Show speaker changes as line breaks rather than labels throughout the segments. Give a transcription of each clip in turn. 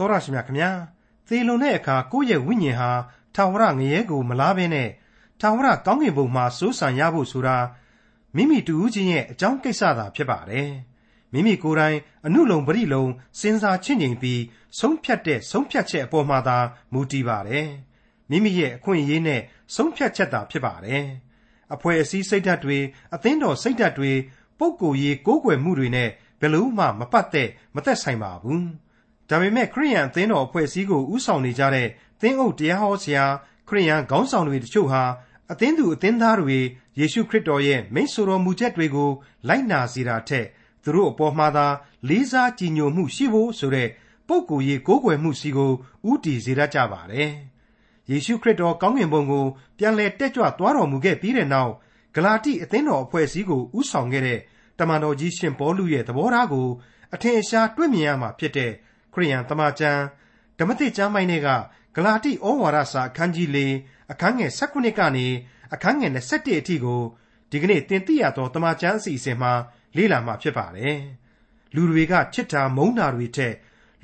တောရရှိမြခင်ဗျာသေလွန်တဲ့အခါကိုယ့်ရဲ့ဝိညာဉ်ဟာထာဝရငရဲကိုမလားဘဲနဲ့ထာဝရကောင်းကင်ဘုံမှာစိုးစံရဖို့ဆိုတာမိမိတူဦးချင်းရဲ့အကြောင်းကိစ္စသာဖြစ်ပါတယ်မိမိကိုယ်တိုင်အနုလုံပရိလုံစဉ်းစားချင့်ချိန်ပြီးဆုံးဖြတ်တဲ့ဆုံးဖြတ်ချက်အပေါ်မှာသာမူတည်ပါတယ်မိမိရဲ့အခွင့်အရေးနဲ့ဆုံးဖြတ်ချက်သာဖြစ်ပါတယ်အဖွဲ့အစည်းစိတ်ဓာတ်တွေအသင်းတော်စိတ်ဓာတ်တွေပုံကိုယ်ရေးကိုးကွယ်မှုတွေနဲ့ဘယ်လို့မှမပတ်သက်မသက်ဆိုင်ပါဘူး ဒါပေမဲ့ခရိယန်အသင်းတော်အဖွဲ့အစည်းကိုဥဆောင်နေကြတဲ့သင်းအုပ်တရားဟောဆရာခရိယန်ခေါင်းဆောင်တွေတချို့ဟာအသင်းသူအသင်းသားတွေယေရှုခရစ်တော်ရဲ့မိန့်ဆိုတော်မူချက်တွေကိုလိုက်နာစေတာထက်သူတို့အပေါ်မှာသာလေးစားကြည်ညိုမှုရှိဖို့ဆိုတဲ့ပုံကိုယ်ရေးကိုးကွယ်မှုစီကိုဥတီစေတတ်ကြပါတယ်။ယေရှုခရစ်တော်ကောင်းကင်ဘုံကိုပြန်လည်တက်ကြွသွားတော်မူခဲ့ပြီးတဲ့နောက်ဂလာတိအသင်းတော်အဖွဲ့အစည်းကိုဥဆောင်ခဲ့တဲ့တမန်တော်ကြီးရှင်ပေါလုရဲ့သဘောထားကိုအထင်အရှားတွေ့မြင်ရမှာဖြစ်တဲ့ ခရိယန်တမန်ကျမ်းဓမ္မသစ်ကျမ်းပိုင်းတွေကဂလာတိဩဝါဒစာအခန်းကြီး၄အခန်းငယ်၁၉ကနေအခန်းငယ်21အထိကိုဒီကနေ့တင်ပြရသောတမန်ကျမ်းအစီအစဉ်မှာလေ့လာမှာဖြစ်ပါတယ်။လူတွေကချစ်တာမုန်းတာတွေထက်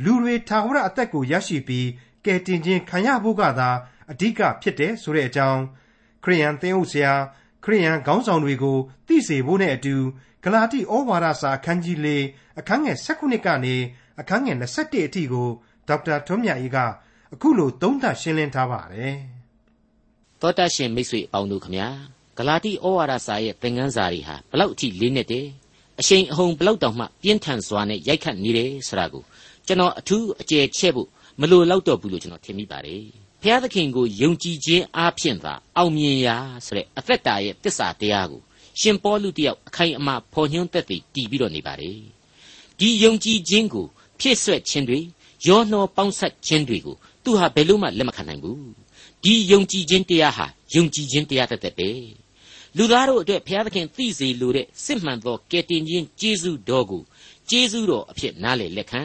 လူတွေထာဝရအသက်ကိုရရှိပြီးကယ်တင်ခြင်းခံရဖို့ကသာအဓိကဖြစ်တယ်ဆိုတဲ့အကြောင်းခရိယန်သင်းအုပ်ဆရာခရိယန်ခေါင်းဆောင်တွေကိုသိစေဖို့နဲ့အတူဂလာတိဩဝါဒစာအခန်းကြီး၄အခန်းငယ်၁၉ကနေ အခန်းငယ်21အထိကိုဒေါက်တာထွန်းမြတ်အေးကအခုလိုသုံးသပ်ရှင်းလင်းထားပါတယ်။
သောတရှင်မိတ်ဆွေအပေါင်းတို့ခမညာဂလာတိဩဝါဒစာရဲ့သင်ခန်းစာတွေဟာဘလောက်အထိလေးနက်တယ်အရှိန်အဟုန်ဘလောက်တောင်မှပြင်းထန်စွာနဲ့ရိုက်ခတ်နေတယ်ဆိုတာကိုကျွန်တော်အထူးအကျယ်ချဲ့ဖို့မလိုတော့တော့ဘူးလို့ကျွန်တော်ထင်မိပါတယ်။ဘုရားသခင်ကိုယုံကြည်ခြင်းအားဖြင့်သာအောင်မြင်ရာဆိုတဲ့အသက်တာရဲ့တစ္ဆာတရားကိုရှင်ပေါလုတယောက်အခိုင်အမာဖော်ညွှန်းသက်သေတည်ပြီးတော့နေပါတယ်။ဒီယုံကြည်ခြင်းကို ဖြည့်ဆွက်ခြင်းတွေရောနှောပေါင်းဆက်ခြင်းတွေကိုသူဟာဘယ်လို့မှလက်မခံနိုင်ဘူးဒီယုံကြည်ခြင်းတရားဟာယုံကြည်ခြင်းတရားတသက်ပဲလူသားတို့အတွက်ဘုရားသခင်သိစေလိုတဲ့စစ်မှန်သောကယ်တင်ခြင်းကျေးဇူးတော်ကိုကျေးဇူးတော်အဖြစ်နားလည်လက်ခံ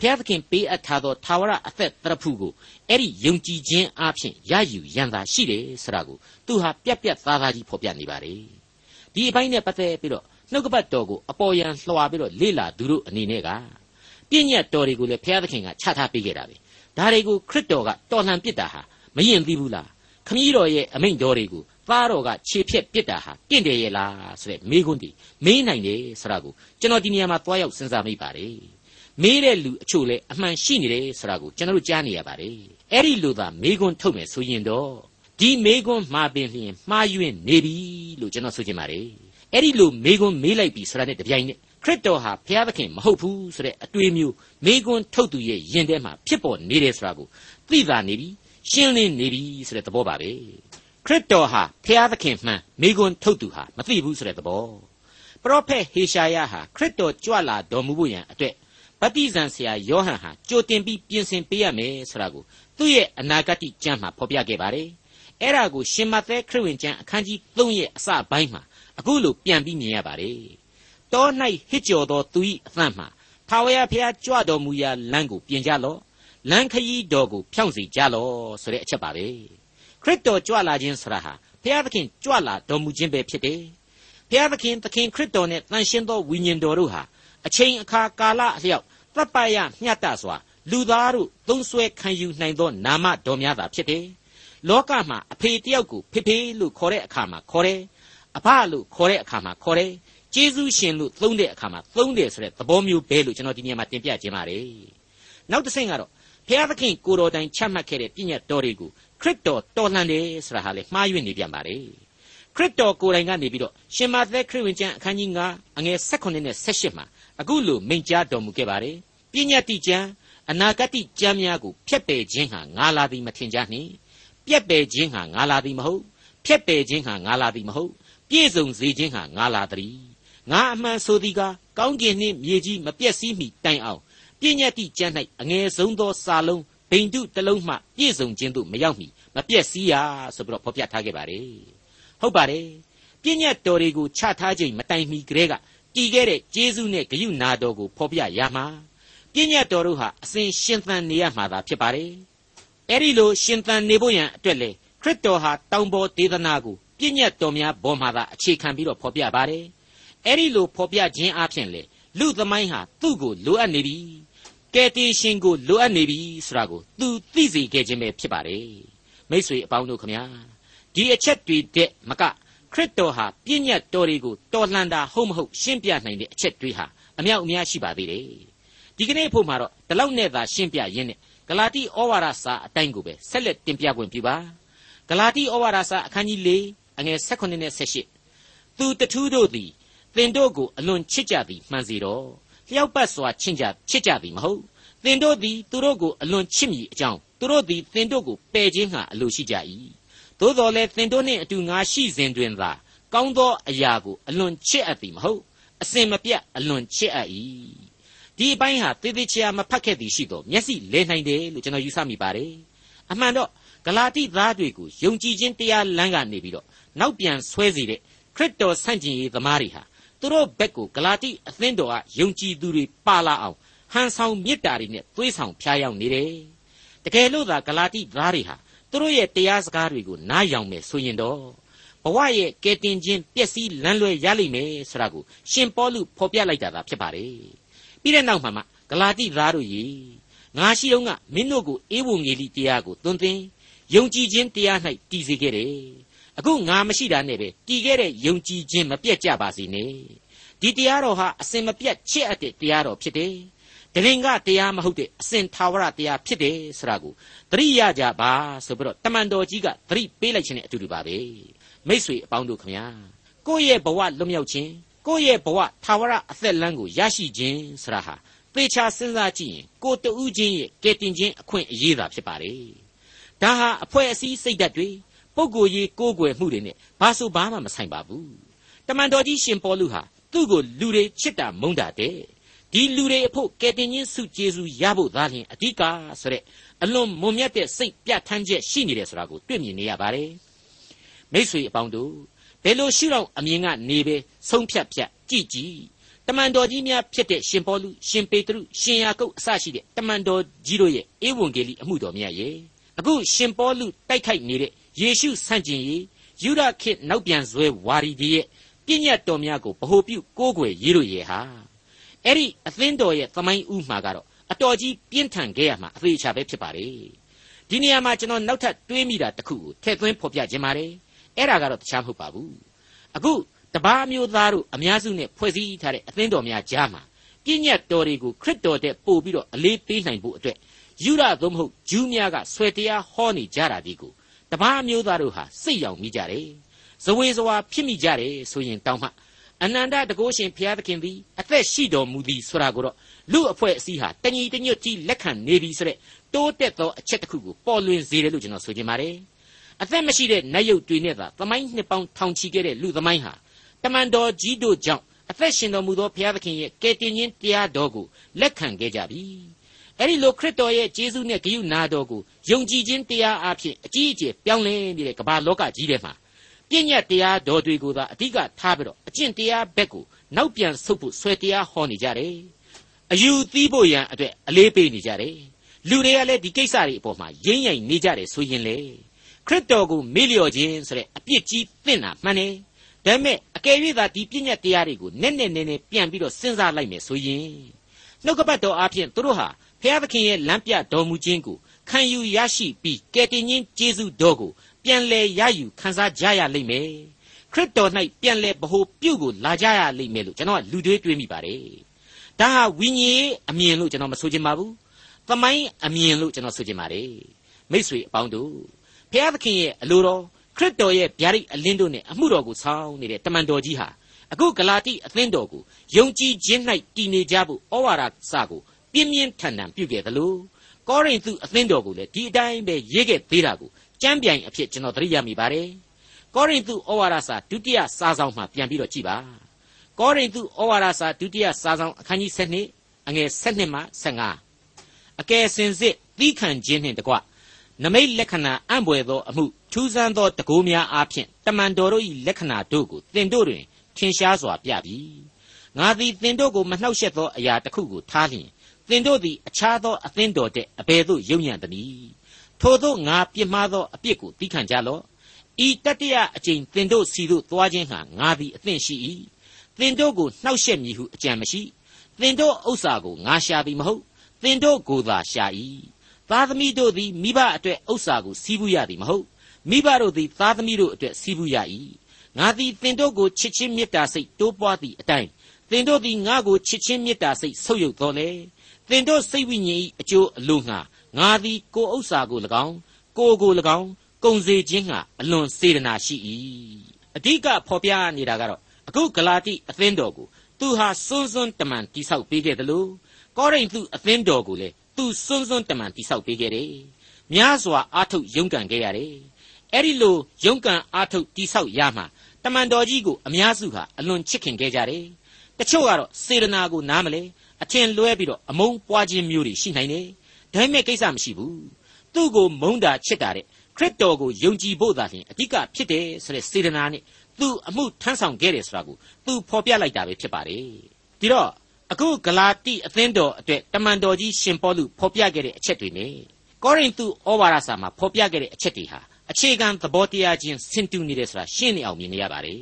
ဘုရားသခင်ပေးအပ်ထားသောသာဝရအသက်တရဖူကိုအဲ့ဒီယုံကြည်ခြင်းအဖြစ်ရယူရန်သာရှိတယ်ဆိုတာကိုသူဟာပြက်ပြက်သားသားကြီးဖော်ပြနေပါတယ်ဒီအပိုင်းနဲ့ပတ်သက်ပြီးတော့နှုတ်ကပတ်တော်ကိုအပေါ်ယံလှော်ပြီးတော့လေ့လာသူတို့အနေနဲ့က ပြည့်ညတ်တော်တွေကိုလည်းဘုရားသခင်ကချထားပေးခဲ့တာပဲဒါတွေကိုခရစ်တော်ကတော်လှန်ပစ်တာဟာမယင်သိဘူးလားခမည်းတော်ရဲ့အမိန့်တော်တွေကိုသားတော်ကခြေဖြက်ပစ်တာဟာတင့်တယ်ရဲ့လားဆိုတဲ့မေးခွန်းတည်မေးနိုင်တယ်ဆိုတာကိုကျွန်တော်ဒီနေရာမှာသွားရောက်စဉ်းစားမိပါတယ်မေးတဲ့လူအချို့လဲအမှန်ရှိနေတယ်ဆိုတာကိုကျွန်တော်တို့ကြားနေရပါတယ်အဲ့ဒီလိုသာမေးခွန်းထုတ်မယ်ဆိုရင်တော့ဒီမေးခွန်းမှာပင်လျင်မှားယွင်းနေပြီလို့ကျွန်တော်ဆိုချင်ပါတယ်အဲ့ဒီလိုမေးခွန်းမေးလိုက်ပြီဆိုတာနဲ့တပြိုင်နက် ခရစ်တော်ဟာဘုရားသခင်မဟုတ်ဘူးဆိုတဲ့အတွေ့မျိုးမိကွန်းထုတ်သူရဲ့ယင်ထဲမှာဖြစ်ပေါ်နေတယ်ဆိုတာကိုသိသာနေပြီရှင်းလင်းနေပြီဆိုတဲ့သဘောပါပဲခရစ်တော်ဟာဘုရားသခင်မှန်မိကွန်းထုတ်သူဟာမသိဘူးဆိုတဲ့သဘောပရောဖက်ဟေရှာယဟာခရစ်တော်ကြွလာတော်မူဖို့ရန်အတွက်ဗတ္တိဇံဆရာယောဟန်ဟာကြိုတင်ပြီးပြင်ဆင်ပေးရမယ်ဆိုတာကိုသူ့ရဲ့အနာဂတ်ကျမ်းမှာဖော်ပြခဲ့ပါတယ်အဲ့ဒါကိုရှင်မသက်ခရစ်ဝင်ကျမ်းအခန်းကြီး3ရဲ့အစပိုင်းမှာအခုလိုပြန်ပြီးမြင်ရပါတယ် တော၌ဟစ်ကြော်သောသူ၏အသံမှထာဝရဘုရားကြွတော်မူရာလမ်းကိုပြင်ကြလော့လမ်းခရီးတော်ကိုဖြောင့်စေကြလော့ဆိုတဲ့အချက်ပါပဲခရစ်တော်ကြွလာခြင်းဆိုတာဟာဘုရားသခင်ကြွလာတော်မူခြင်းပဲဖြစ်တယ်ဘုရားသခင်သခင်ခရစ်တော်နဲ့တန်ရှင်းသောဝိညာဉ်တော်တို့ဟာအချိန်အခါကာလအလျောက်သတ်ပရမျှတစွာလူသားတို့သုံးဆွဲခံယူနိုင်သောနာမတော်များသာဖြစ်တယ်လောကမှာအဖေတယောက်ကိုဖေဖေလို့ခေါ်တဲ့အခါမှာခေါ်တယ်အဖလို့ခေါ်တဲ့အခါမှာခေါ်တယ် ကျေးဇူးရှင်လို့သုံးတဲ့အခါမှာသုံးတယ်ဆိုတဲ့သဘောမျိုးပဲလို့ကျွန်တော်ဒီနေရာမှာတင်ပြခြင်းပါတယ်နောက်တစ်ဆင့်ကတော့ဘုရားသခင်ကိုတော်တိုင်ချမှတ်ခဲ့တဲ့ပြည့်ညတ်တော်တွေကိုခရစ်တော်တော်လှန်တယ်ဆိုတာဟာလေမှားယွင်းနေပြန်ပါတယ်ခရစ်တော်ကိုယ်တိုင်ကနေပြီးတော့ရှင်မာသက်ခရစ်ဝင်ကျမ်းအခန်းကြီး9အငယ်16နဲ့18မှာအခုလိုမိန့်ကြားတော်မူခဲ့ပါတယ်ပြည့်ညတ်တိကျမ်းအနာဂတ်ကျမ်းများကိုဖျက်ပယ်ခြင်းဟာငါလာသည်မထင်ကြနှင့်ပြက်ပယ်ခြင်းဟာငါလာသည်မဟုတ်ဖျက်ပယ်ခြင်းဟာငါလာသည်မဟုတ်ပြည့်စုံစေခြင်းဟာငါလာသည် ငါအမှန်ဆိုသည်ကကောင်းကင်နှင့်မြေကြီးမပြည့်စည်မီတိုင်အောင်ပြည့်ညတ်တိကျမ်း၌အငယ်ဆုံးသောစာလုံးဗိန္ဓုတစ်လုံးမှပြည့်စုံခြင်းသို့မရောက်မီမပြည့်စည်ရဆိုပြီးတော့ဖော်ပြထားခဲ့ပါတယ်ဟုတ်ပါတယ်ပြည့်ညတ်တော်တွေကိုချထားခြင်းမတိုင်မီကလေးကတည်ခဲ့တဲ့ဂျေဇုနဲ့ဂယုနာတော်ကိုဖော်ပြရမှာပြည့်ညတ်တော်တို့ဟာအစဉ်ရှင်သန်နေရမှာသာဖြစ်ပါတယ်အဲ့ဒီလိုရှင်သန်နေဖို့ရန်အတွက်လေခရစ်တော်ဟာတောင်ပေါ်ဒေသနာကိုပြည့်ညတ်တော်များဘောမှာသာအခြေခံပြီးတော့ဖော်ပြပါတယ် အဲ့ဒီလိုဖော်ပြခြင်းအပြင်လေလူသမိုင်းဟာသူ့ကိုလိုအပ်နေပြီကကယ်တင်ရှင်ကိုလိုအပ်နေပြီဆိုတာကိုသူသိစေခဲ့ခြင်းပဲဖြစ်ပါတယ်မိษွေအပေါင်းတို့ခမညာဒီအချက်တွေတဲ့မကခရစ်တော်ဟာပြည့်ညတ်တော်တွေကိုတော်လှန်တာဟုတ်မဟုတ်ရှင်းပြနိုင်တဲ့အချက်တွေဟာအမြောက်အများရှိပါသေးတယ်ဒီကနေ့ဖို့မှာတော့ဒီလောက်နဲ့သာရှင်းပြရင်းနဲ့ဂလာတိဩဝါဒစာအတိုင်းကိုပဲဆက်လက်တင်ပြခွင့်ပြုပါဂလာတိဩဝါဒစာအခန်းကြီး၄အငယ်၁၈နဲ့၁၈သူတထူးတို့သည် သင်တို့ကိုအလွန်ချစ်ကြသည်မှန်စီတော့လျှောက်ပတ်စွာချင့်ကြချစ်ကြသည်မဟုတ်သင်တို့သည်သူတို့ကိုအလွန်ချစ်မိအကြောင်းသူတို့သည်သင်တို့ကိုပယ်ခြင်းငှာအလိုရှိကြ၏သို့တော်လည်းသင်တို့နှင့်အတူငါရှိစဉ်တွင်သာကောင်းသောအရာကိုအလွန်ချစ်အပ်သည်မဟုတ်အစင်မပြတ်အလွန်ချစ်အပ်၏ဒီအပိုင်းဟာသေသေးချာမဖတ်ခဲ့သည်ရှိတော့မျက်စိလဲနိုင်တယ်လို့ကျွန်တော်ယူဆမိပါတယ်အမှန်တော့ဂလာတိသားတွေကိုယုံကြည်ခြင်းတရားလမ်းကနေပြီးတော့နောက်ပြန်ဆွဲစေတဲ့ခရစ်တော်ဆန့်ကျင်ရေးသမားတွေဟာ သူတို့ဘက်ကိုဂလာတိအသင်းတော်ကယုံကြည်သူတွေပါလာအောင်ဟန်ဆောင်မေတ္တာတွေနဲ့သွေးဆောင်ဖျားရောက်နေတယ်တကယ်လို့သာဂလာတိသားတွေဟာသူတို့ရဲ့တရားစကားတွေကိုနားယောင်မယ်ဆိုရင်တော့ဘဝရဲ့ကယ်တင်ခြင်းပျက်စီးလန်းလွဲရလိမ့်မယ်ဆိုတာကိုရှင်ပေါလုဖော်ပြလိုက်တာသာဖြစ်ပါတယ်ပြီးတဲ့နောက်မှာမှဂလာတိသားတို့ရေငါရှိတော့ကမင်းတို့ကိုအေဝံဂေလိတရားကိုသွန်သင်ယုံကြည်ခြင်းတရား၌တည်စေခဲ့တယ် အခုငါမရှိတာနဲ့ပဲတည်ခဲ့တဲ့ယုံကြည်ခြင်းမပြတ်ကြပါစေနဲ့ဒီတရားတော်ဟာအစင်မပြတ်ချစ်အပ်တဲ့တရားတော်ဖြစ်တယ်ဒလင်ကတရားမဟုတ်တဲ့အစင်သာဝရတရားဖြစ်တယ်ဆိုတာကိုသတိရကြပါဆိုပြီးတော့တမန်တော်ကြီးကသတိပေးလိုက်ခြင်းနဲ့အတူတူပါပဲမိษွေအပေါင်းတို့ခမညာကိုယ့်ရဲ့ဘဝလွတ်မြောက်ခြင်းကိုယ့်ရဲ့ဘဝသာဝရအသက်လမ်းကိုရရှိခြင်းဆိုတာဟာသေချာစဉ်းစားကြည့်ရင်ကိုတူးချင်းရဲ့ကယ်တင်ခြင်းအခွင့်အရေးသာဖြစ်ပါတယ်ဒါဟာအဖွဲ့အစည်းစိတ်ဓာတ်တွေ ပုဂ္ဂိုလ်ရေးကိုးကွယ်မှုတွေနဲ့ဘာဆိုဘာမှမဆိုင်ပါဘူးတမန်တော်ကြီးရှင်ပေါလုဟာသူ့ကိုလူတွေချစ်တာမုန်းတာတဲ့ဒီလူတွေအဖို့ကယ်တင်ခြင်းစုကျေစုရဖို့သာလျှင်အဓိကဆိုတဲ့အလွန်မွန်မြတ်တဲ့စိတ်ပြဋ္ဌာန်းချက်ရှိနေတယ်ဆိုတာကိုတွေ့မြင်နေရပါတယ်မိษွေအပေါင်းတို့ဘယ်လိုရှိတော့အမြင်ကနေပဲဆုံးဖြတ်ဖြတ်ကြည်ကြည်တမန်တော်ကြီးများဖြစ်တဲ့ရှင်ပေါလုရှင်ပေတရုရှင်ယာကုပ်အစရှိတဲ့တမန်တော်ကြီးတို့ရဲ့ဧဝံဂေလိအမှုတော်မြတ်ရဲ့အခုရှင်ပေါလုတိုက်ခိုက်နေတဲ့ ယေရှုဆန့်ကျင်ရေးယူဒခေတ်နောက်ပြန်ဇွဲဝါရီဒီရဲ့ပြည့်ညတ်တော်များကိုဗဟုပြုကိုးကွယ်ရေးလို့ရဲ့ဟာအဲ့ဒီအသင်းတော်ရဲ့သမိုင်းဥမှာကတော့အတော်ကြီးပြင်းထန်ခဲ့ရမှာအသေးချာပဲဖြစ်ပါလေဒီနေရာမှာကျွန်တော်နောက်ထပ်တွေးမိတာတစ်ခုကိုထည့်သွင်းဖော်ပြခြင်းပါတယ်အဲ့ဒါကတော့တခြားမဟုတ်ပါဘူးအခုတပားမျိုးသားတို့အများစုနဲ့ဖွဲ့စည်းထားတဲ့အသင်းတော်များကြားမှာပြည့်ညတ်တော်တွေကိုခရစ်တော်တဲ့ပို့ပြီးတော့အလေးပေးနိုင်ဖို့အတွက်ယူရသို့မဟုတ်ဂျူးများကဆွဲတရားဟောနေကြတာဒီကို တပားမျိုးသားတို့ဟာစိတ်ရောက်မိကြတယ်ဇဝေဇဝါဖြစ်မိကြတယ်ဆိုရင်တောင်းမှအနန္တတကုရှင်ဘုရားသခင်သည်အသက်ရှိတော်မူသည်ဆိုတာကိုတော့လူအဖွဲ့အစည်းဟာတညီတညွတ်ကြီးလက်ခံနေပြီဆိုတဲ့တိုးတက်သောအချက်တစ်ခုကိုပေါ်လွင်စေတယ်လို့ကျွန်တော်ဆိုချင်ပါတယ်အသက်မရှိတဲ့နတ်ရုပ်တွေနဲ့သာသမိုင်းနှစ်ပေါင်းထောင်ချီခဲ့တဲ့လူသမိုင်းဟာတမန်တော်ကြီးတို့ကြောင့်အသက်ရှင်တော်မူသောဘုရားသခင်ရဲ့ကယ်တင်ခြင်းတရားတော်ကိုလက်ခံခဲ့ကြပြီ အဲ့ဒီလိုခရစ်တော်ရဲ့ဂျေဇုနဲ့ဂရုနာတော်ကိုယုံကြည်ခြင်းတရားအဖြစ်အကြီးအကျယ်ပြောင်းလဲနေတဲ့ကမ္ဘာလောကကြီးထဲမှာပြည့်ညတ်တရားတော်တွေကိုသာအဓိကထားပြီးတော့အကျင့်တရားဘက်ကိုနောက်ပြန်ဆုတ်ဖို့ဆွဲတရားဟောနေကြတယ်။အယူသီးဖို့ရန်အတွက်အလေးပေးနေကြတယ်။လူတွေကလည်းဒီကိစ္စတွေအပေါ်မှာရင်းရိုင်နေကြတယ်ဆိုရင်လေခရစ်တော်ကိုမေ့လျော့ခြင်းဆိုတဲ့အပြစ်ကြီးသင့်တာမှန်တယ်။ဒါပေမဲ့အကယ်၍သာဒီပြည့်ညတ်တရားတွေကိုနက်နက်နဲနဲပြန်ပြီးတော့စဉ်းစားလိုက်မယ်ဆိုရင်နှုတ်ကပတ်တော်အဖြစ်သူတို့ဟာ ဖျားသခင်ရဲ့လမ်းပြတော်မူခြင်းကိုခံယူရရှိပြီးကယ်တင်ခြင်းကျေးဇူးတော်ကိုပြန်လဲရယူခံစားကြရလိမ့်မယ်ခရစ်တော်၌ပြန်လဲဗဟိုပြုတ်ကိုလာကြရလိမ့်မယ်လို့ကျွန်တော်ကလူတွေးတွေးမိပါတယ်ဒါဟာဝိညာဉ်အမြင်လို့ကျွန်တော်မဆိုချင်ပါဘူးသမိုင်းအမြင်လို့ကျွန်တော်ဆိုချင်ပါတယ်မိษွေအပေါင်းတို့ဘုရားသခင်ရဲ့အလိုတော်ခရစ်တော်ရဲ့ဗျာဒိတ်အလင်းတို့နဲ့အမှုတော်ကိုဆောင်နေတဲ့တမန်တော်ကြီးဟာအခုဂလာတိအသင်းတော်ကိုယုံကြည်ခြင်း၌တည်နေကြဖို့ဩဝါဒစာကို ပြင်းပြင်းထန်ထန်ပြုခဲ့သလိုကောရိန္သုအသင်းတော်ကိုလည်းဒီအတိုင်းပဲရေးခဲ့သေးတာကိုကျမ်းပြိုင်အဖြစ်ကျွန်တော်သတိရမိပါတယ်ကောရိန္သုဩဝါဒစာဒုတိယစာဆောင်မှာပြန်ပြီးတော့ကြည်ပါကောရိန္သုဩဝါဒစာဒုတိယစာဆောင်အခန်းကြီး7အငယ်7မှ15အကယ်စင်စစ်သီးခံခြင်းနှင့်တကွနမိတ်လက္ခဏာအံ့ဘွယ်သောအမှုထူးဆန်းသောတကိုးများအားဖြင့်တမန်တော်တို့၏လက္ခဏာတို့ကိုသင်တို့တွင်ထင်ရှားစွာပြပြီငါသည်သင်တို့ကိုမနှောက်ယှက်သောအရာတစ်ခုကိုထားလျင် သင်တို့သည်အခြားသောအသင်းတော်တဲ့အဘယ်သို့ယုံညံ့သနည်းထို့သောငါပြစ်မှားသောအပြစ်ကိုသိခံကြလော့ဤတတရအကျင့်သင်တို့စီတို့သွားခြင်းဟာငါသည်အသင့်ရှိ၏သင်တို့ကိုနှောက်ယှက်မည်ဟုအကြံမရှိသင်တို့ဥစ္စာကိုငါရှာသည်မဟုတ်သင်တို့ကိုသာရှာ၏သားသမီးတို့သည်မိဘအတွက်ဥစ္စာကိုစီးပူးရသည်မဟုတ်မိဘတို့သည်သားသမီးတို့အတွက်စီးပူးရ၏ငါသည်သင်တို့ကိုချစ်ချင်းမေတ္တာစိတ်တိုးပွားသည့်အတိုင်းသင်တို့သည်ငါကိုချစ်ချင်းမေတ္တာစိတ်ဆုပ်ယုပ်တော်လေ သင်တို့စိတ်ဝိညာဉ်၏အကျိုးအလို့ငှာငါသည်ကိုဥစ္စာကို၎င်းကိုကို၎င်းကုံစေခြင်းငှာအလွန်စေတနာရှိ၏အဓိကဖော်ပြနေတာကတော့အခုဂလာတိအသင်းတော်ကိုသူဟာစွန်းစွန်းတမန်တိဆောက်ပေးခဲ့တယ်လို့ကောရိန္သုအသင်းတော်ကိုလည်းသူစွန်းစွန်းတမန်တိဆောက်ပေးခဲ့တယ်များစွာအားထုတ်ရုန်းကန်ခဲ့ရတယ်အဲ့ဒီလိုရုန်းကန်အားထုတ်တိဆောက်ရမှတမန်တော်ကြီးကိုအများစုဟာအလွန်ချစ်ခင်ခဲ့ကြတယ်တချို့ကတော့စေတနာကိုနားမလဲ အထင်လွဲပြီးတော့အမုန်းပွားခြင်းမျိုးတွေရှိနိုင်တယ်ဒါပေမဲ့ကိစ္စမရှိဘူးသူ့ကိုမုန်းတာချစ်တာတဲ့ခရစ်တော်ကိုယုံကြည်ဖို့သာလျှင်အဓိကဖြစ်တယ်ဆိုတဲ့စေတနာနဲ့သူအမှုထမ်းဆောင်ခဲ့တယ်ဆိုတာကိုသူဖော်ပြလိုက်တာပဲဖြစ်ပါတယ်ဒီတော့အခုဂလာတိအသင်းတော်အတွက်တမန်တော်ကြီးရှင်ပေါလုဖော်ပြခဲ့တဲ့အချက်တွေနဲ့ကောရိန္သုဩဝါဒစာမှာဖော်ပြခဲ့တဲ့အချက်တွေဟာအခြေခံသဘောတရားချင်းဆင်တူနေတယ်ဆိုတာရှင်းနေအောင်မြင်နေရပါတယ်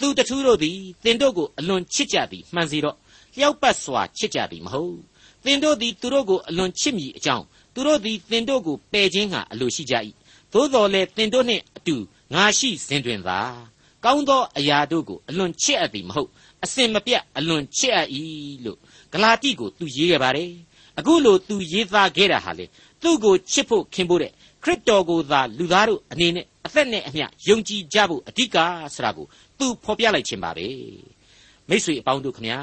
သူတထူးတို့သည်သင်တို့ကိုအလွန်ချစ်ကြသည်မှန်စီတော့ လျှောက်ပတ်စွာချစ်ကြသည်မဟုတ်သင်တို့သည်သူတို့ကိုအလွန်ချစ်မိအကြောင်းသူတို့သည်သင်တို့ကိုပယ်ခြင်းဟာအလိုရှိကြ၏သို့တော်လည်းသင်တို့နှင့်အတူငါရှိစဉ်တွင်သာကောင်းသောအရာတို့ကိုအလွန်ချစ်အပ်သည်မဟုတ်အစင်မပြတ်အလွန်ချစ်အပ်၏လို့ဂလာတိကိုသူရေးခဲ့ပါတယ်အခုလိုသူရေးသားခဲ့တာဟာလေသူ့ကိုချစ်ဖို့ခင်ဖို့တဲ့ခရစ်တော်ကိုသာလူသားတို့အနေနဲ့အသက်နဲ့အမျှယုံကြည်ကြဖို့အဓိကဆိုတာကိုသူဖော်ပြလိုက်ခြင်းပါပဲမိတ်ဆွေအပေါင်းတို့ခမညာ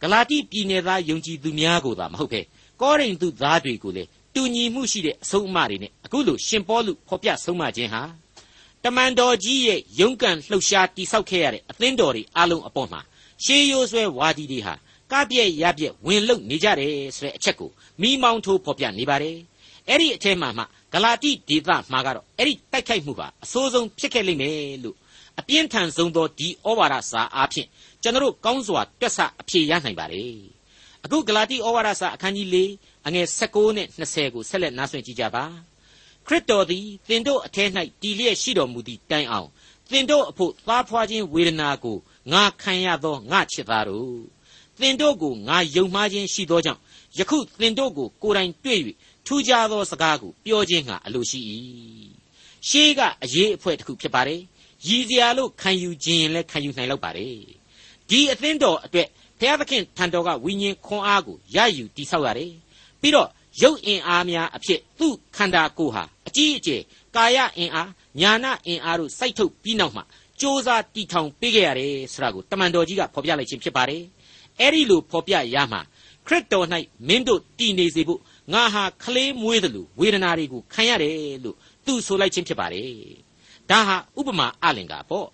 ဂလာတိပြည်နယ်သားယုံကြည်သူများကိုသာမဟုတ်ပဲကောရိန္သုသားတွေကိုလေတူညီမှုရှိတဲ့အဆုံးအမတွေနဲ့အခုလိုရှင်ပေါလုဖော်ပြဆုံးမခြင်းဟာတမန်တော်ကြီးရဲ့ယုံကန်လှုပ်ရှားတိဆောက်ခဲ့ရတဲ့အသင်းတော်တွေအလုံးအပေါ်မှာရှေးရိုးဆွဲဝါဒီတွေဟာကပြည့်ရပြည့်ဝင်လုံနေကြတယ်ဆိုတဲ့အချက်ကိုမိမောင်းထိုးဖော်ပြနေပါတယ်အဲ့ဒီအထက်မှာမှဂလာတိဒေသမှာကတော့အဲ့ဒီတိုက်ခိုက်မှုဟာအဆိုးဆုံးဖြစ်ခဲ့လိမ့်မယ်လို့ အပြင်းထန်ဆုံးသောဒီဩဝါဒစာအားဖြင့်ကျွန်တော်ကောင်းစွာတွက်ဆအဖြေရနိုင်ပါတယ်အခုဂလာတိဩဝါဒစာအခန်းကြီး၄အငယ်16နဲ့20ကိုဆက်လက်နားဆွင့်ကြည့်ကြပါခရစ်တော်သည်သင်တို့အထက်၌တည်လျက်ရှိတော်မူသည့်တိုင်အောင်သင်တို့အဖို့သားဖွာခြင်းဝေဒနာကိုငါခံရသောငါချစ်သားတို့သင်တို့ကိုငါယုံမှားခြင်းရှိသောကြောင့်ယခုသင်တို့ကိုကိုယ်တိုင်တွေ့၍ထူးခြားသောစကားကိုပြောခြင်းငါအလိုရှိ၏ရှေးကအရေးအဖွဲ့တစ်ခုဖြစ်ပါတယ် ရည်စရာလို့ခံယူခြင်းလည်းခံယူနိုင်လောက်ပါတယ်ဒီအသင်းတော်အတွက်ဘုရားသခင်ထံတော်ကဝိညာဉ်ခွန်အားကိုရယူတိဆောက်ရတယ်ပြီးတော့ရုပ်အင်အားများအဖြစ်သူ့ခန္ဓာကိုယ်ဟာအကြီးအကျယ်ကာယအင်အားညာနာအင်အားတို့စိုက်ထုတ်ပြီးနောက်မှစ조사တီထောင်ပေးခဲ့ရတယ်ဆိုတာကိုတမန်တော်ကြီးကဖော်ပြလိုက်ခြင်းဖြစ်ပါတယ်အဲ့ဒီလိုဖော်ပြရမှာခရစ်တော်၌မင်းတို့တည်နေစေဖို့ငါဟာခလေးမွေးတယ်လို့ဝေဒနာတွေကိုခံရတယ်လို့သူဆိုလိုက်ခြင်းဖြစ်ပါတယ် ဒါဟာဥပမာအလင်္ကာပေါ့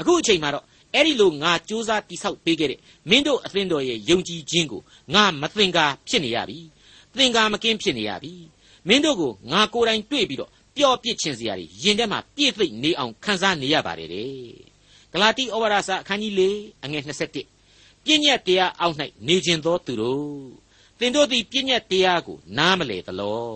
အခုအချိန်မှာတော့အဲ့ဒီလိုငါစူးစမ်းတိဆောက်ပေးခဲ့တဲ့မင်းတို့အသင်းတော်ရဲ့ယုံကြည်ခြင်းကိုငါမသင်္ကာဖြစ်နေရပြီသင်္ကာမကင်းဖြစ်နေရပြီမင်းတို့ကိုငါကိုယ်တိုင်တွေ့ပြီးတော့ပျော့ပစ်ခြင်းစရာတွေရင်ထဲမှာပြည့်သိမ့်နေအောင်ခံစားနေရပါတယ်တဲ့ဂလာတိဩဝါဒစာအခန်းကြီး၄အငယ်21ပြည့်ညက်တရားအောက်၌နေခြင်းသောသူတို့သင်တို့သည်ပြည့်ညက်တရားကိုနားမလဲသလော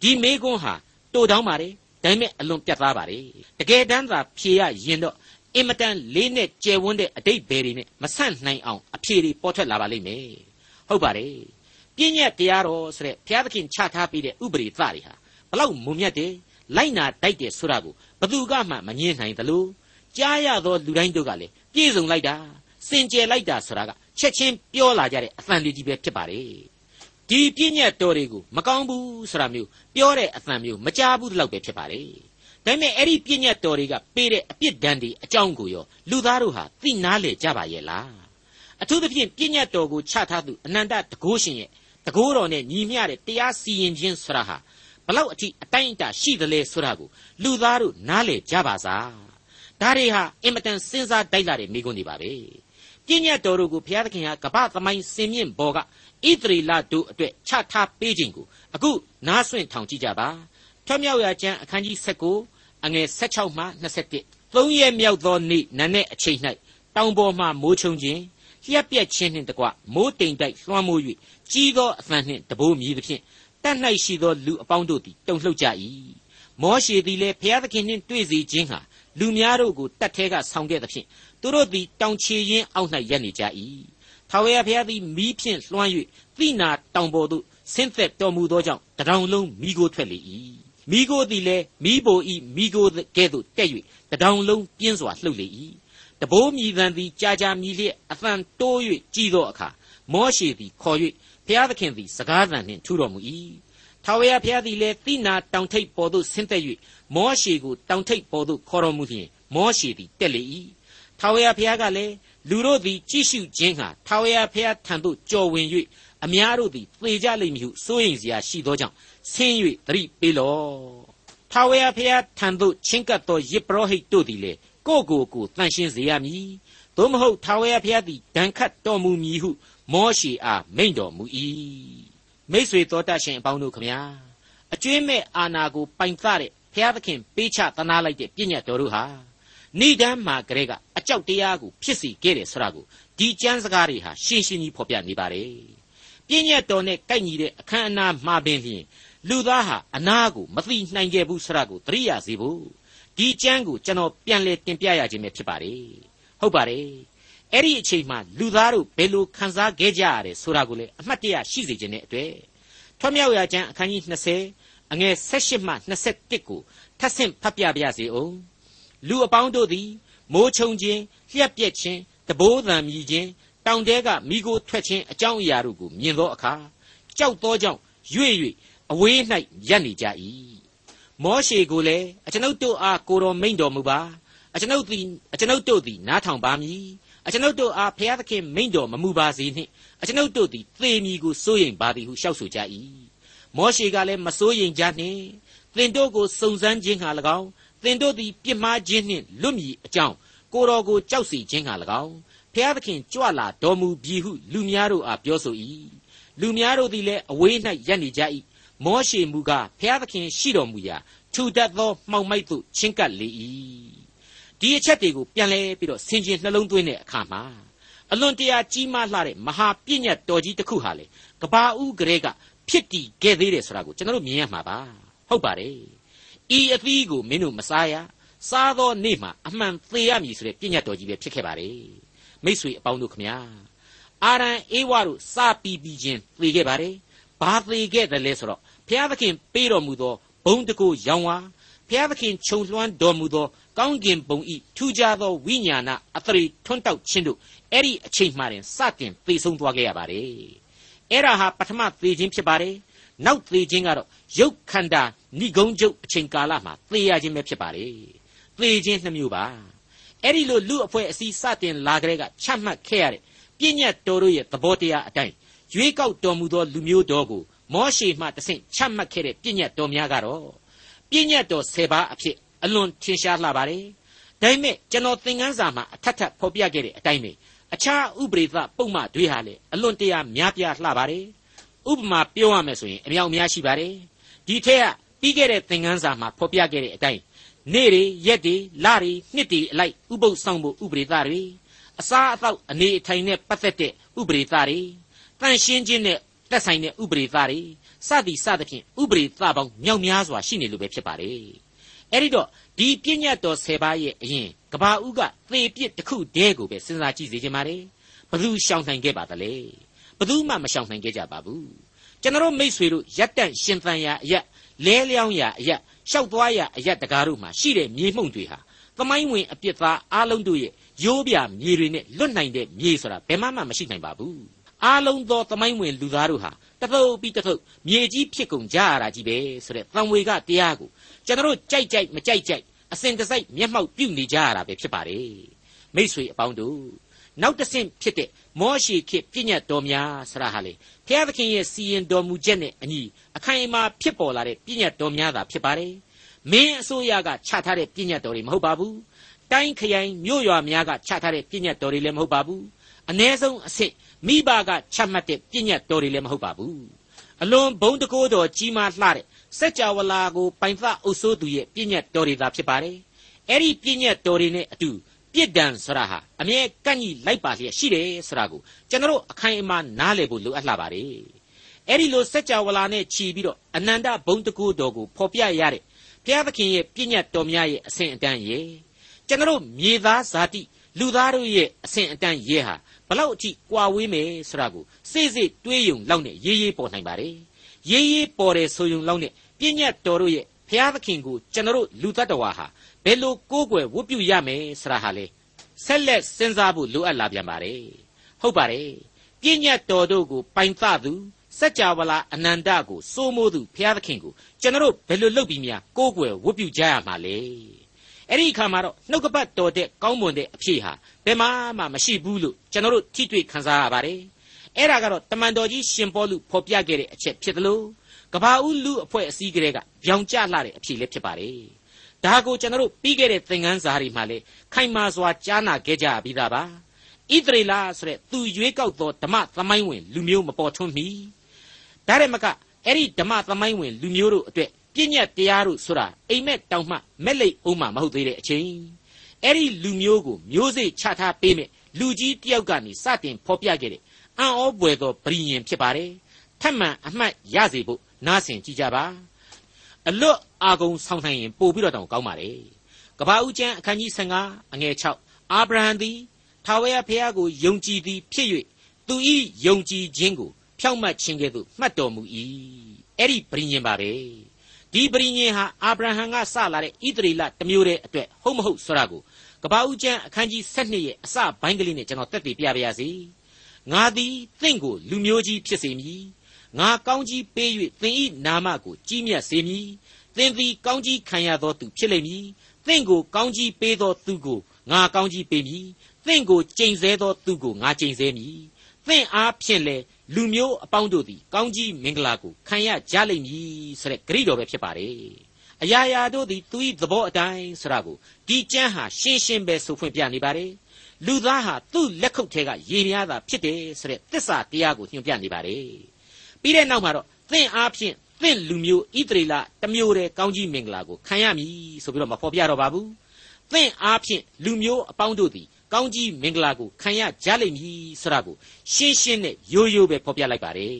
ဒီမေကွန်းဟာတိုတောင်းပါတယ် ဒါပေမဲ့အလွန်ပြတ်သားပါတယ်တကယ်တမ်းသာဖြေရရင်တော့အင်မတန်လေးနဲ့ကျယ်ဝန်းတဲ့အတိတ်ဘယ်တွေနဲ့မဆန့်နိုင်အောင်အဖြေတွေပေါ်ထွက်လာပါလိမ့်မယ်ဟုတ်ပါတယ်ပြည့်ညက်တရားတော်ဆိုတဲ့ဘုရားသခင်ချထားပေးတဲ့ဥပဒေသတွေဟာဘလောက်မုံမြတ်တယ်လိုက်နာတိုက်တယ်ဆိုတာကိုဘသူကမှမငြင်းနိုင်သလိုကြားရသောလူတိုင်းတို့ကလည်းပြည့်စုံလိုက်တာစင်ကြယ်လိုက်တာဆိုတာကချက်ချင်းပြောလာကြတဲ့အသံတွေကြီးပဲဖြစ်ပါတယ် ဒီပြည့်ညက်တော်တွေကိုမကောင်းဘူးဆိုတာမျိုးပြောတဲ့အသံမျိုးမကြားဘူးတော့ပဲဖြစ်ပါတယ်ဒါပေမဲ့အဲ့ဒီပြည့်ညက်တော်တွေကပေးတဲ့အပြစ်ဒဏ်တွေအကြောင်းကိုရောလူသားတို့ဟာသိနာလေကြပါရဲ့လားအထူးသဖြင့်ပြည့်ညက်တော်ကိုချထားသူအနန္တတကုရှင်ရဲ့တကိုးတော်နဲ့ညီမျှတဲ့တရားစီရင်ခြင်းဆိုတာဟာဘလောက်အထိအတိုင်းအတာရှိသလဲဆိုတာကိုလူသားတို့နားလည်ကြပါစားဒါတွေဟာအင်မတန်စဉ်းစားတိုက်လာတဲ့မိကွန်းတွေပါပဲပြည့်ညတ်တော်တို့ကိုဘုရားသခင်ဟာကပ္ပသမိုင်းစင်မြင့်ဘော်က ဣသရေလတို့အတွက်ချထားပေးခြင်းကိုအခုနားဆွင့်ထောင်ကြည့်ကြပါထွမြောက်ရာကျမ်းအခန်းကြီး19အငယ်16မှ21သုံးရက်မြောက်သောနေ့နန်းနဲ့အချိန်၌တောင်ပေါ်မှမိုးချုံခြင်းလျက်ပြက်ခြင်းနှင့်တကွမိုးတိမ်တိုက်လွှမ်းမိုး၍ကြီးသောအသံနှင့်တဘိုးမြည်သဖြင့်တတ်၌ရှိသောလူအပေါင်းတို့သည်တုန်လှုပ်ကြ၏မောရှေသည်လည်းဘုရားသခင်နှင့်တွေ့စီခြင်းဟာလူများတို့ကိုတတ်ထဲကဆောင်ခဲ့သဖြင့်သူတို့သည်တောင်ချေရင်းအောက်၌ရပ်နေကြ၏ ထာဝရဘုရားသည်မီးဖြင့်လွှမ်း၍တိနာတောင်ပေါ်သို့ဆင်းသက်တော်မူသောကြောင့်တံတောင်လုံးမီးကိုထွက်လေ၏မီးကိုသည်လည်းမီးပိုဤမီးကိုကဲ့သို့တက်၍တံတောင်လုံးပြင်းစွာလှုပ်လေ၏တဘိုးမြည်သံသည်ကြာကြာမြည်လျက်အသံတိုး၍ကြီးသောအခါမောရှေသည်ခေါ်၍ဘုရားသခင်သည်စကားသံနှင့်ထူတော်မူ၏ထာဝရဘုရားသည်လည်းတိနာတောင်ထိပ်ပေါ်သို့ဆင်းသက်၍မောရှေကိုတောင်ထိပ်ပေါ်သို့ခေါ်တော်မူလျင်မောရှေသည်တက်လေ၏ထာဝရဘုရားကလည်း လူတို့သည်ကြည့်ရှုခြင်းဟာထာဝရဘုရားထံသို့ကြော်ဝင်၍အများတို့သည်သေကြလိမ့်မည်ဟုစိုးရိမ်စရာရှိသောကြောင့်ဆင်း၍သတိပေးလော့ထာဝရဘုရားထံသို့ချင်းကပ်သောယေဘရဟိတ်တို့သည်လေကိုယ့်ကိုယ်ကိုတန်ရှင်းစေရမည်သို့မဟုတ်ထာဝရဘုရားသည်ဒဏ်ခတ်တော်မူမည်ဟုမောရှေအားမိန့်တော်မူ၏မိษွေတော်တတ်ရှင်အပေါင်းတို့ခမညာအကျွင်းမဲ့အာနာကိုပိုင်သတဲ့ဘုရားသခင်ပေးချသနာလိုက်တဲ့ပြည့်ညတ်တော်တို့ဟာ ဏိဒမ်းမှာကလေးကအကြောက်တရားကိုဖြစ်စီခဲ့တယ်ဆိုတာကိုဒီကျမ်းစကားတွေဟာရှင်းရှင်းကြီးဖော်ပြနေပါတယ်ပြည့်ညတ်တော်နဲ့ကိုက်ညီတဲ့အခမ်းအနားမှာပင်လျှင်လူသားဟာအနာကိုမသိနိုင်ခဲ့ဘူးဆိုတာကိုသတိရစေဖို့ဒီကျမ်းကိုကျွန်တော်ပြန်လဲတင်ပြရခြင်းပဲဖြစ်ပါတယ်ဟုတ်ပါတယ်အဲ့ဒီအချိန်မှာလူသားတို့ဘယ်လိုခံစားခဲ့ကြရတယ်ဆိုတာကိုလည်းအမှတ်တရရှိစေခြင်းနဲ့အတွေ့ထွတ်မြောက်ရာကျမ်းအခန်းကြီး20အငယ်16မှ21ကိုထပ်ဆင့်ဖတ်ပြပါရစေအောင် လူအပေါင်းတို့သည် မိုးချုံခြင်းလျှက်ပြက်ခြင်းတဘိုးသံမြည်ခြင်းတောင်တဲကမိโกထွက်ခြင်းအကြောင်းအရာတို့ကိုမြင်သောအခါကြောက်သောကြောင့်ရွေ့၍အဝေး၌ရပ်နေကြ၏မောရှေကိုလည်းအကျွန်ုပ်တို့အားကိုတော်မိန်တော်မူပါအကျွန်ုပ်သည်အကျွန်ုပ်တို့သည်နားထောင်ပါမည်အကျွန်ုပ်တို့အားဘုရားသခင်မိန်တော်မမူပါစေနှင့်အကျွန်ုပ်တို့သည်သေမည်ကိုစိုးရိမ်ပါသည်ဟုလျှောက်ဆိုကြ၏မောရှေကလည်းမစိုးရိမ်ကြနှင့်သင်တို့ကိုစုံစမ်းခြင်းဟာ၎င်း သင်တို့သည်ပြစ်မှားခြင်းနှင့်လွတ်မည်အကြောင်းကိုတော်ကိုကြောက်စီခြင်းဟာ၎င်းဖျားသခင်ကြွလာတော်မူပြီဟုလူများတို့အားပြောဆို၏လူများတို့သည်လည်းအဝေး၌ရပ်နေကြ၏မောရှေမူကားဖျားသခင်ရှိတော်မူရာထူတတ်သောမှောင်မိုက်သို့ချင်းကပ်လေ၏ဒီအချက်တွေကိုပြန်လဲပြီးတော့ဆင်ခြင်နှလုံးသွင်းတဲ့အခါမှာအလွန်တရာကြီးမားလှတဲ့မဟာပြည့်ညတ်တော်ကြီးတစ်ခုဟာလေကဘာဦးကလေးကဖြစ်တည်ခဲ့သေးတယ်ဆိုတာကိုကျွန်တော်တို့မြင်ရမှာပါဟုတ်ပါတယ် ဤအသီးကိုမင်းတို့မစားရစားသောနေ့မှာအမှန်သေရမည်ဆိုတဲ့ပြည့်ညတ်တော်ကြီးပဲဖြစ်ခဲ့ပါတယ်မိษွေအပေါင်းတို့ခမညာအာရန်အေဝါတို့စပီပီချင်းသေခဲ့ပါတယ်ဘာသေခဲ့တယ်လဲဆိုတော့ဘုရားသခင်ပေးတော်မူသောဘုံတကိုရောင်ဝါဘုရားသခင်ခြုံလွှမ်းတော်မူသောကောင်းကင်ဘုံဤထူးခြားသောဝိညာဏအသရေထွန်းတောက်ခြင်းတို့အဲ့ဒီအချိန်မှတင်စတင်သေဆုံးသွားခဲ့ရပါတယ်အဲ့ဒါဟာပထမသေခြင်းဖြစ်ပါတယ် နောက်သေခြင်းကတော့ရုပ်ခန္ဓာဏိဂုံးကျုပ်အချိန်ကာလမှာသေရခြင်းပဲဖြစ်ပါတယ်သေခြင်းနှမျိုးပါအဲ့ဒီလိုလူအဖွဲ့အစည်းစတင်လာကြတဲ့ကချမှတ်ခဲ့ရတဲ့ပြည့်ညတ်တော်တို့ရဲ့သဘောတရားအတိုင်းရွေးကောက်တော်မူသောလူမျိုးတော်ကိုမောရှေမှတဆင့်ချမှတ်ခဲ့တဲ့ပြည့်ညတ်တော်များကတော့ပြည့်ညတ်တော်၁၀ပါးအဖြစ်အလွန်ထင်ရှားလှပါတယ်။ဒါပေမဲ့ကျွန်တော်သင်ခန်းစာမှာအထက်ထပ်ဖော်ပြခဲ့တဲ့အတိုင်းပဲအခြားဥပရိသပုံမှတွေဟာလေအလွန်တရာများပြားလှပါတယ်။ ဥပမာပြောရမယ်ဆိုရင်အမြောက်များရှိပါတယ်။ဒီထက်ကပြီးခဲ့တဲ့သင်ခန်းစာမှာဖော်ပြခဲ့တဲ့အတိုင်းနေ့တွေရက်တွေလတွေနှစ်တွေအလိုက်ဥပုပ်ဆောင်ဖို့ဥပရိသတွေအစားအသောက်အနေအထိုင်နဲ့ပတ်သက်တဲ့ဥပရိသတွေတန်ရှင်းခြင်းနဲ့တက်ဆိုင်တဲ့ဥပရိသတွေစသည်စသဖြင့်ဥပရိသပေါင်းမြောက်များစွာရှိနေလို့ပဲဖြစ်ပါတယ်အဲ့ဒီတော့ဒီပြည့်ညတ်တော်၁၀ပါးရဲ့အရင်ကဘာဦးကသေပြစ်တစ်ခုတည်းကိုပဲစဉ်းစားကြည့်စေချင်ပါတယ်ဘသူရှောင်နိုင်ခဲ့ပါသလဲ ဘသူမှမရှောင်နိုင်ခဲ့ကြပါဘူးကျွန်တော်မိษွေတို့ရက်တန့်ရှင်သန်ရာအရက်လဲလျောင်းရာအရက်ရှောက်သွားရာအရက်တကားတို့မှာရှိတဲ့မြေမှုန့်တွေဟာသမိုင်းဝင်အပြစ်သားအားလုံးတို့ရဲ့ရိုးပြမြေတွေနဲ့လွတ်နိုင်တဲ့မြေဆိုတာဘယ်မှမှမရှိနိုင်ပါဘူးအားလုံးသောသမိုင်းဝင်လူသားတို့ဟာတထုပ်ပြီးတထုပ်မြေကြီးဖြစ်ကုန်ကြရတာကြီးပဲဆိုတဲ့သံဝေကတရားကိုကျွန်တော်ကြိုက်ကြိုက်မကြိုက်ကြိုက်အစဉ်တစိုက်မျက်မှောက်ပြုနေကြရတာပဲဖြစ်ပါတယ်မိษွေအပေါင်းတို့နောက်တစ်ဆင့်ဖြစ်တဲ့ မောရှိခေပြည့်ညတ်တော်များဆရာဟာလေဘုရားသခင်ရဲ့စီရင်တော်မူချက်နဲ့အညီအခိုင်အမာဖြစ်ပေါ်လာတဲ့ပြည့်ညတ်တော်များသာဖြစ်ပါတယ်မင်းအစိုးရကချထားတဲ့ပြည့်ညတ်တော်တွေမဟုတ်ပါဘူးတိုင်းခရိုင်မြို့ရွာများကချထားတဲ့ပြည့်ညတ်တော်တွေလည်းမဟုတ်ပါဘူးအ ਨੇ ဆုံးအဆင့်မိဘကချမှတ်တဲ့ပြည့်ညတ်တော်တွေလည်းမဟုတ်ပါဘူးအလွန်ဘုံတကိုးတော်ကြီးမားလှတဲ့စัจ java လာကိုပိုင်သအုပ်စိုးသူရဲ့ပြည့်ညတ်တော်တွေသာဖြစ်ပါတယ်အဲ့ဒီပြည့်ညတ်တော်တွေနဲ့အတူ ပြစ်ဒဏ်ဆိုတာဟာအမြဲကန့်ကြီးလိုက်ပါလျက်ရှိတယ်ဆိုတာကိုကျွန်တော်အခိုင်အမာနားလည်ဖို့လိုအပ်လာပါတယ်အဲ့ဒီလိုစัจ java လာနဲ့ခြီးပြီးတော့အနန္တဘုံတကိုးတော်ကိုဖော်ပြရတဲ့ဘုရားသခင်ရဲ့ပြည့်ညတ်တော်များရဲ့အစဉ်အတန်းရဲ့ကျွန်တော်မြေသားဇာတိလူသားတို့ရဲ့အစဉ်အတန်းရဲ့ဟာဘလောက်အထိကွာဝေးမယ်ဆိုတာကိုစိတ်စိတ်တွေးယုံလောက်နဲ့ရေးရေးပေါ်နိုင်ပါတယ်ရေးရေးပေါ်တယ်ဆိုယုံလောက်နဲ့ပြည့်ညတ်တော်တို့ရဲ့ဖျားသခင်ကိုကျွန်တော်တို့လူတ attva ဟာ ဘယ်လိုကိုးကွယ်ဝတ်ပြုရမယ်ဆိုတာဟာလေဆက်လက်စဉ်းစားဖို့လိုအပ်လာပြန်ပါတယ်ဟုတ်ပါတယ်ပြည့်ညတ်တော်တို့ကိုပိုင်သသူစัจ java လာအနန္တကိုစိုးမိုးသူဘုရားသခင်ကိုကျွန်တော်တို့ဘယ်လိုလုပ်ပြီးများကိုးကွယ်ဝတ်ပြုကြရမှာလဲအဲ့ဒီအခါမှာတော့နှုတ်ကပတ်တော်တဲ့ကောင်းမွန်တဲ့အဖြစ်ဟာဘယ်မှမှမရှိဘူးလို့ကျွန်တော်တို့ထိတွေ့ခံစားရပါတယ်အဲ့ဒါကတော့တမန်တော်ကြီးရှင်ပေါလုဖော်ပြခဲ့တဲ့အချက်ဖြစ်တယ်လို့ကဘာဦးလူအဖွဲ့အစည်းကလေးကပြောင်ကျလှတဲ့အဖြစ်လည်းဖြစ်ပါတယ် ဒါကိုကျွန်တော်တို့ပြီးခဲ့တဲ့သင်ခန်းစာတွေမှာလည်းခိုင်မာစွာကြားနာခဲ့ကြပြီးသားပါဣသရေလဆိုတဲ့သူရွေးကောက်သောဓမ္မသမိုင်းဝင်လူမျိုးမပေါ်ထွန်းမီဒါရမကအဲ့ဒီဓမ္မသမိုင်းဝင်လူမျိုးတို့အတွက်ပြည့်ညတ်တရားတို့ဆိုတာအိမ်မက်တောင်မှမက်လိတ်အောင်မှမဟုတ်သေးတဲ့အချိန်အဲ့ဒီလူမျိုးကိုမျိုးစေ့ချထားပေးမဲ့လူကြီးတယောက်ကနေစတင်ဖော်ပြခဲ့တဲ့အံ့ဩပွေသောပရိယင်ဖြစ်ပါတယ်ထပ်မံအမှတ်ရစေဖို့နားဆင်ကြည့်ကြပါ အလွတ်အာကုံဆောင်နိုင်ရင်ပို့ပြီးတော့တောင်ကောင်းပါလေကဘာဦးကျမ်းအခန်းကြီး15အငယ်6အာဗြဟံသည်ထာဝရဘုရားကိုယုံကြည်သည်ဖြစ်၍သူ၏ယုံကြည်ခြင်းကိုဖြောင့်မတ်ခြင်းကဲ့သို့မှတ်တော်မူ၏အဲ့ဒီပရိညင်ပါပဲဒီပရိညင်ဟာအာဗြဟံကစလာတဲ့ဣသရေလတစ်မျိုးတည်းအတွက်ဟုတ်မဟုတ်ဆိုတာကိုကပ္ပဦးကျမ်းအခန်းကြီး7ရဲ့အစပိုင်းကလေးနဲ့ကျွန်တော်တက်တည်ပြပါရစေငါသည်သင်ကိုလူမျိုးကြီးဖြစ်စေမည် ငါကောင်းကြီးပေး၍သင်၏နာမကိုကြီးမြတ်စေမည်သင်သည်ကောင်းကြီးခံရသောသူဖြစ်လိမ့်မည်သင်ကိုကောင်းကြီးပေးသောသူကိုငါကောင်းကြီးပေးမည်သင်ကိုကျိန်ဆဲသောသူကိုငါကျိန်ဆဲမည်သင်အားဖြင့်လေလူမျိုးအပေါင်းတို့သည်ကောင်းကြီးမင်္ဂလာကိုခံရကြလိမ့်မည်ဆိုတဲ့ဂရိတော်ပဲဖြစ်ပါတယ်အရာရာတို့သည်သူ၏သဘောအတိုင်းဆိုတာကိုဒီကျမ်းဟာရှင်းရှင်းပဲဆိုဖွင့်ပြနေပါတယ်လူသားဟာသူ့လက်ခုပ်ထဲကရေများတာဖြစ်တယ်ဆိုတဲ့သစ္စာတရားကိုညွှန်ပြနေပါတယ် ပြီးတဲ့နောက်မှာတော့သင်အားဖြင့်သင်လူမျိုးဣသရေလတမျိုးတည်းကောင်းကြီးမင်္ဂလာကိုခံရမည်ဆိုပြီးတော့မဖော်ပြတော့ပါဘူးသင်အားဖြင့်လူမျိုးအပေါင်းတို့သည်ကောင်းကြီးမင်္ဂလာကိုခံရကြလိမ့်မည်ဆိုတာကိုရှင်းရှင်းနဲ့ရိုးရိုးပဲဖော်ပြလိုက်ပါတယ်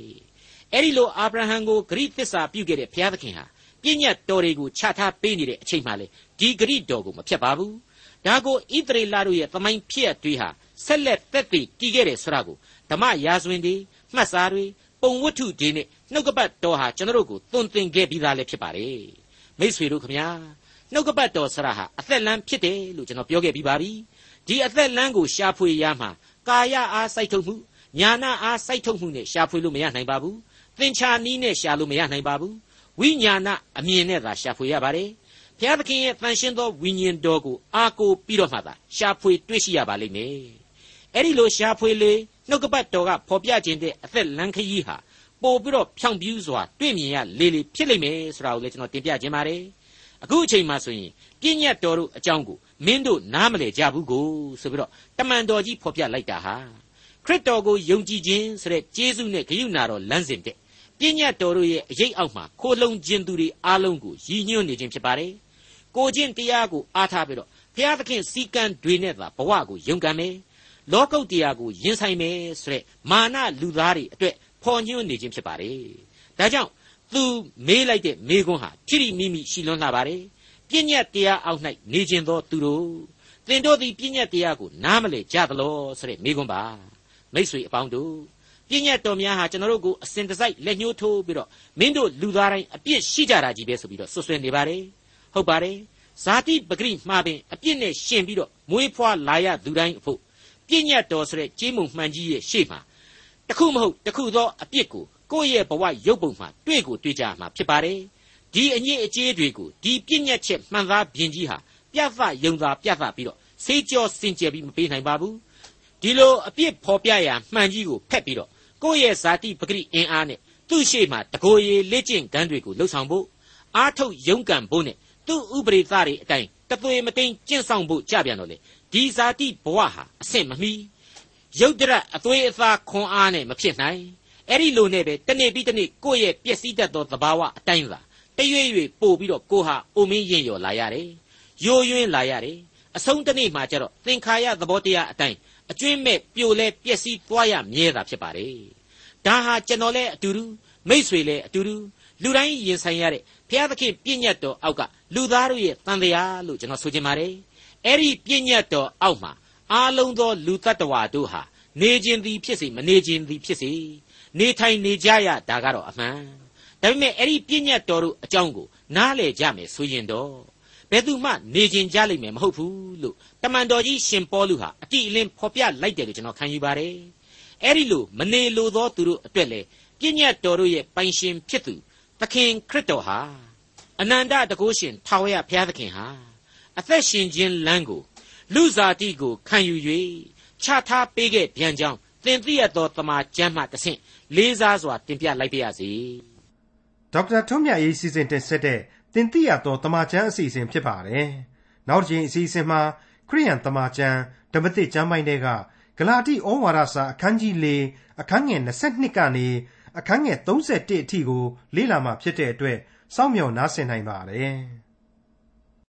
အဲ့ဒီလိုအာဗြဟံကိုဂရိသစ္စာပြုခဲ့တဲ့ဘုရားသခင်ဟာပြည့်ညတ်တော်တွေကိုချထားပေးနေတဲ့အချိန်မှလေဒီဂရိတော်ကိုမဖြတ်ပါဘူးဒါကိုဣသရေလတို့ရဲ့သမိုင်းဖြစ်ရတွေဟာဆက်လက်သက်သေတည်ခဲ့တယ်ဆိုတာကိုဓမ္မရာဇဝင်တွေမှတ်စာတွေ ပုံဝတ္ထုတွေနဲ့နှုတ်ကပတ်တော်ဟာကျွန်တော်တို့ကိုသွန်သင်ခဲ့ပြီးသားလည်းဖြစ်ပါတယ်မိษွေတို့ခမညာနှုတ်ကပတ်တော်ဆရာဟာအသက်လန်းဖြစ်တယ်လို့ကျွန်တော်ပြောခဲ့ပြီးပါပြီဒီအသက်လန်းကိုရှာဖွေရမှာကာယအားစိုက်ထုတ်မှုညာနာအားစိုက်ထုတ်မှုနဲ့ရှာဖွေလို့မရနိုင်ပါဘူးသင်္ချာနီးနဲ့ရှာလို့မရနိုင်ပါဘူးဝိညာဏအမြင်နဲ့သာရှာဖွေရပါတယ်ဘုရားသခင်ရဲ့တန်ရှင်းသောဝိညာဉ်တော်ကိုအားကိုးပြီးတော့မှသာရှာဖွေတွေ့ရှိရပါလိမ့်မယ် အဲ့ဒီလိုရှာဖွေလေနှုတ်ကပတ်တော်ကဖော်ပြခြင်းတဲ့အသက်လန်းခရီးဟာပို့ပြီးတော့ဖြောင့်ပြူးစွာတွေ့မြင်ရလေလေဖြစ်လိမ့်မယ်ဆိုတာကိုလည်းကျွန်တော်တင်ပြခြင်းပါတယ်အခုအချိန်မှဆိုရင်ပြည့်ညတ်တော်တို့အကြောင်းကိုမင်းတို့နားမလည်ကြဘူးကိုဆိုပြီးတော့တမန်တော်ကြီးဖော်ပြလိုက်တာဟာခရစ်တော်ကိုယုံကြည်ခြင်းဆိုတဲ့ကျေးဇူးနဲ့ဂရုဏာတော်လမ်းစဉ်တဲ့ပြည့်ညတ်တော်တို့ရဲ့အရေးအောက်မှာခိုးလုံခြင်းသူတွေအားလုံးကိုရည်ညွှန်းနေခြင်းဖြစ်ပါတယ်ကိုချင်းတရားကိုအားထားပြီးတော့ဘုရားသခင်စီကံတွေနဲ့သာဘဝကိုယုံကံမယ် လောကုတ်တရားကိုရင်ဆိုင်မယ်ဆိုတဲ့မာနလူသားတွေအတွက်ဖော်ညွှန်းနေခြင်းဖြစ်ပါတယ်ဒါကြောင့်သူမေးလိုက်တဲ့မေးခွန်းဟာထိရိမိမိရှိလွန်းလာပါတယ်ပြည့်ညတ်တရားအောက်၌နေခြင်းသောသူတို့သင်တို့သည်ပြည့်ညတ်တရားကိုနားမလည်ကြသလောဆိုတဲ့မေးခွန်းပါမိษွေအပေါင်းတို့ပြည့်ညတ်တော်များဟာကျွန်တော်တို့ကိုအစဉ်တစိုက်လက်ညှိုးထိုးပြီးတော့မင်းတို့လူသားတိုင်းအပြစ်ရှိကြတာကြီးပဲဆိုပြီးတော့ဆွဆွဲနေပါတယ်ဟုတ်ပါတယ်ဇာတိပဂရိမှာပင်အပြစ်နဲ့ရှင်ပြီးတော့မွေးဖွားလာရသူတိုင်းအဖို့ ပြည့်ညတ်တော်ဆိုတဲ့ကြေးမုံမှန်ကြီးရဲ့ရှေ့မှာတခုမဟုတ်တခုသောအပြစ်ကိုကိုယ့်ရဲ့ဘဝရုပ်ပုံမှာတွေ့ကိုတွေ့ကြမှာဖြစ်ပါတယ်ဒီအညစ်အကြေးတွေကိုဒီပြည့်ညက်ချက်မှန်သားပြင်ကြီးဟာပြတ်သယုံသာပြတ်သပြီးတော့စေးကြောစင်ကြယ်ပြီးမပေးနိုင်ပါဘူးဒီလိုအပြစ်ဖော်ပြရာမှန်ကြီးကိုဖက်ပြီးတော့ကိုယ့်ရဲ့ဇာတိပဂရိအင်အားနဲ့သူ့ရှိမှတကိုယ်ရည်လက်ကျင့်ကမ်းတွေကိုလှုပ်ဆောင်ဖို့အားထုတ်ယုံကံဖို့နဲ့သူ့ဥပရိသတွေအတိုင်းတသွေမတိန်ကျင့်ဆောင်ဖို့ကြပြန်တော့လေ ဒီဇာတိဘဝဟာအဆင့်မမီရုပ်တရက်အသွေးအသားခွန်အားနဲ့မဖြစ်နိုင်အဲ့ဒီလိုနဲ့ပဲတနေ့ပြီးတနေ့ကိုယ့်ရဲ့ပျက်စီးတတ်သောသဘာဝအတိုင်းသာတရွေ့ရွေ့ပို့ပြီးတော့ကိုဟာအိုမင်းရင်ရော်လာရတယ်ယိုယွင်းလာရတယ်အဆုံးတနေ့မှာကျတော့သင်္ခါရသဘောတရားအတိုင်းအကျွင်းမဲ့ပြိုလဲပျက်စီးသွားရမြဲတာဖြစ်ပါတယ်ဒါဟာကျွန်တော်လည်းအတူတူမိษွေလည်းအတူတူလူတိုင်းရင်ဆိုင်ရတဲ့ဘုရားသခင်ပြည့်ညတ်တော်အောက်ကလူသားတို့ရဲ့တန်တရားလို့ကျွန်တော်ဆိုချင်ပါတယ် အဲ့ဒီပြည့်ညတ်တော်အောက်မှာအားလုံးသောလူတ attva တို့ဟာနေခြင်းသည်ဖြစ်စေမနေခြင်းသည်ဖြစ်စေနေထိုင်နေကြရတာကတော့အမှန်ဒါပေမဲ့အဲ့ဒီပြည့်ညတ်တော်တို့အကြောင်းကိုနားလည်ကြမယ်ဆိုရင်တော့ဘယ်သူမှနေကျင်ကြလိမ့်မယ်မဟုတ်ဘူးလို့တမန်တော်ကြီးရှင်ပေါလုဟာအတိအလင်းဖော်ပြလိုက်တယ်လို့ကျွန်တော်ခံယူပါတယ်အဲ့ဒီလိုမနေလိုသောသူတို့အတွက်လေပြည့်ညတ်တော်တို့ရဲ့ပိုင်ရှင်ဖြစ်သူသခင်ခရစ်တော်ဟာအနန္တတကုရှင်ထာဝရဘုရားသခင်ဟာ အသက်ရှင်ခြင်းလမ်းကိုလူစားတိကိုခံယူ၍ချထားပေးခဲ့ပြန်ကြောင်းသင်သိရသောတမန်ကျမ်းမှတဆင့်လေးစားစွာတင်ပြလိုက်ပါရစေ
ဒေါက်တာထွန်းမြတ်ရေးစီစဉ်တင်ဆက်တဲ့တင်ပြရသောတမန်ကျမ်းအစီအစဉ်ဖြစ်ပါတယ်နောက်တစ်ချိန်အစီအစဉ်မှာခရိယန်တမန်ကျမ်းဓမ္မသစ်ကျမ်းပိုင်းတွေကဂလာတိဩဝါဒစာအခန်းကြီး၄အခန်းငယ်22ကနေအခန်းငယ်31အထိကိုလေ့လာမှဖြစ်တဲ့အတွက်စောင့်မျှော်နားဆင်နိုင်ပါတယ်။